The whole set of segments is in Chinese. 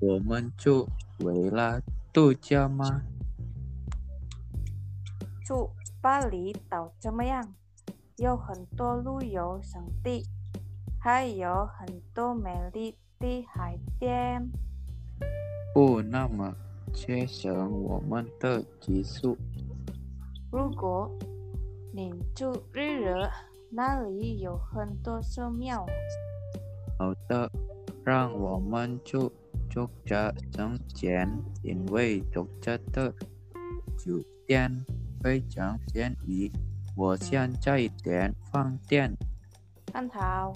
我们就为了度假吗？住巴厘岛怎么样？有很多旅游胜地，还有很多美丽的海边。不那么节省我们的住宿。如果你住日惹，那里有很多寺庙。好的，让我们就住这整间，因为住这的酒店非常便宜。我现在点饭店。很好，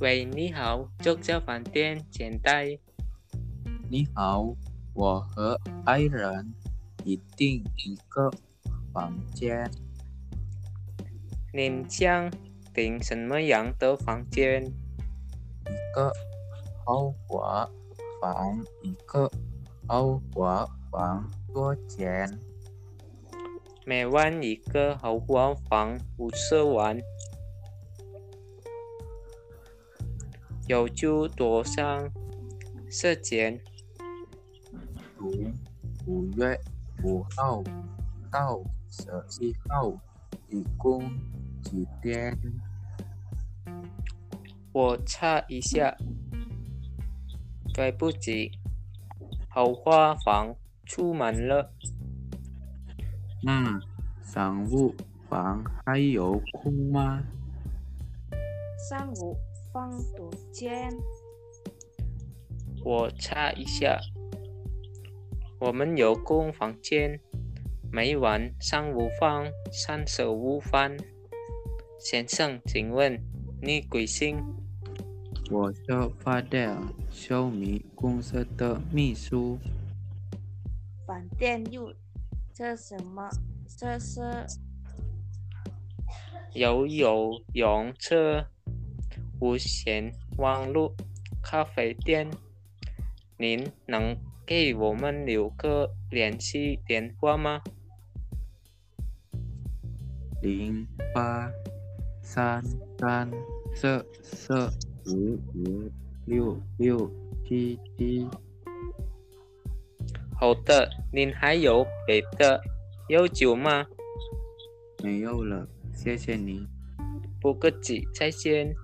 喂，你好，住这饭店简单。你好，我和爱人一订一个房间。您想订什么样的房间？一个豪华房，一个豪华房多钱？每晚一个豪华房五十万。有住多少时间？从五月五号到十七号，一共几天？我查一下，对不起，豪华房出门了。那商务房还有空吗？商务房多间。我查一下，我们有空房间，每晚商务房三十五分。先生，请问你贵姓？我是发电小米公司的秘书。饭店有这什么这是？有游泳池、无线网络、咖啡店。您能给我们留个联系电话吗？零八三三四四五五六六七七。好的，您还有别的要求吗？没有了，谢谢你。不客气，再见。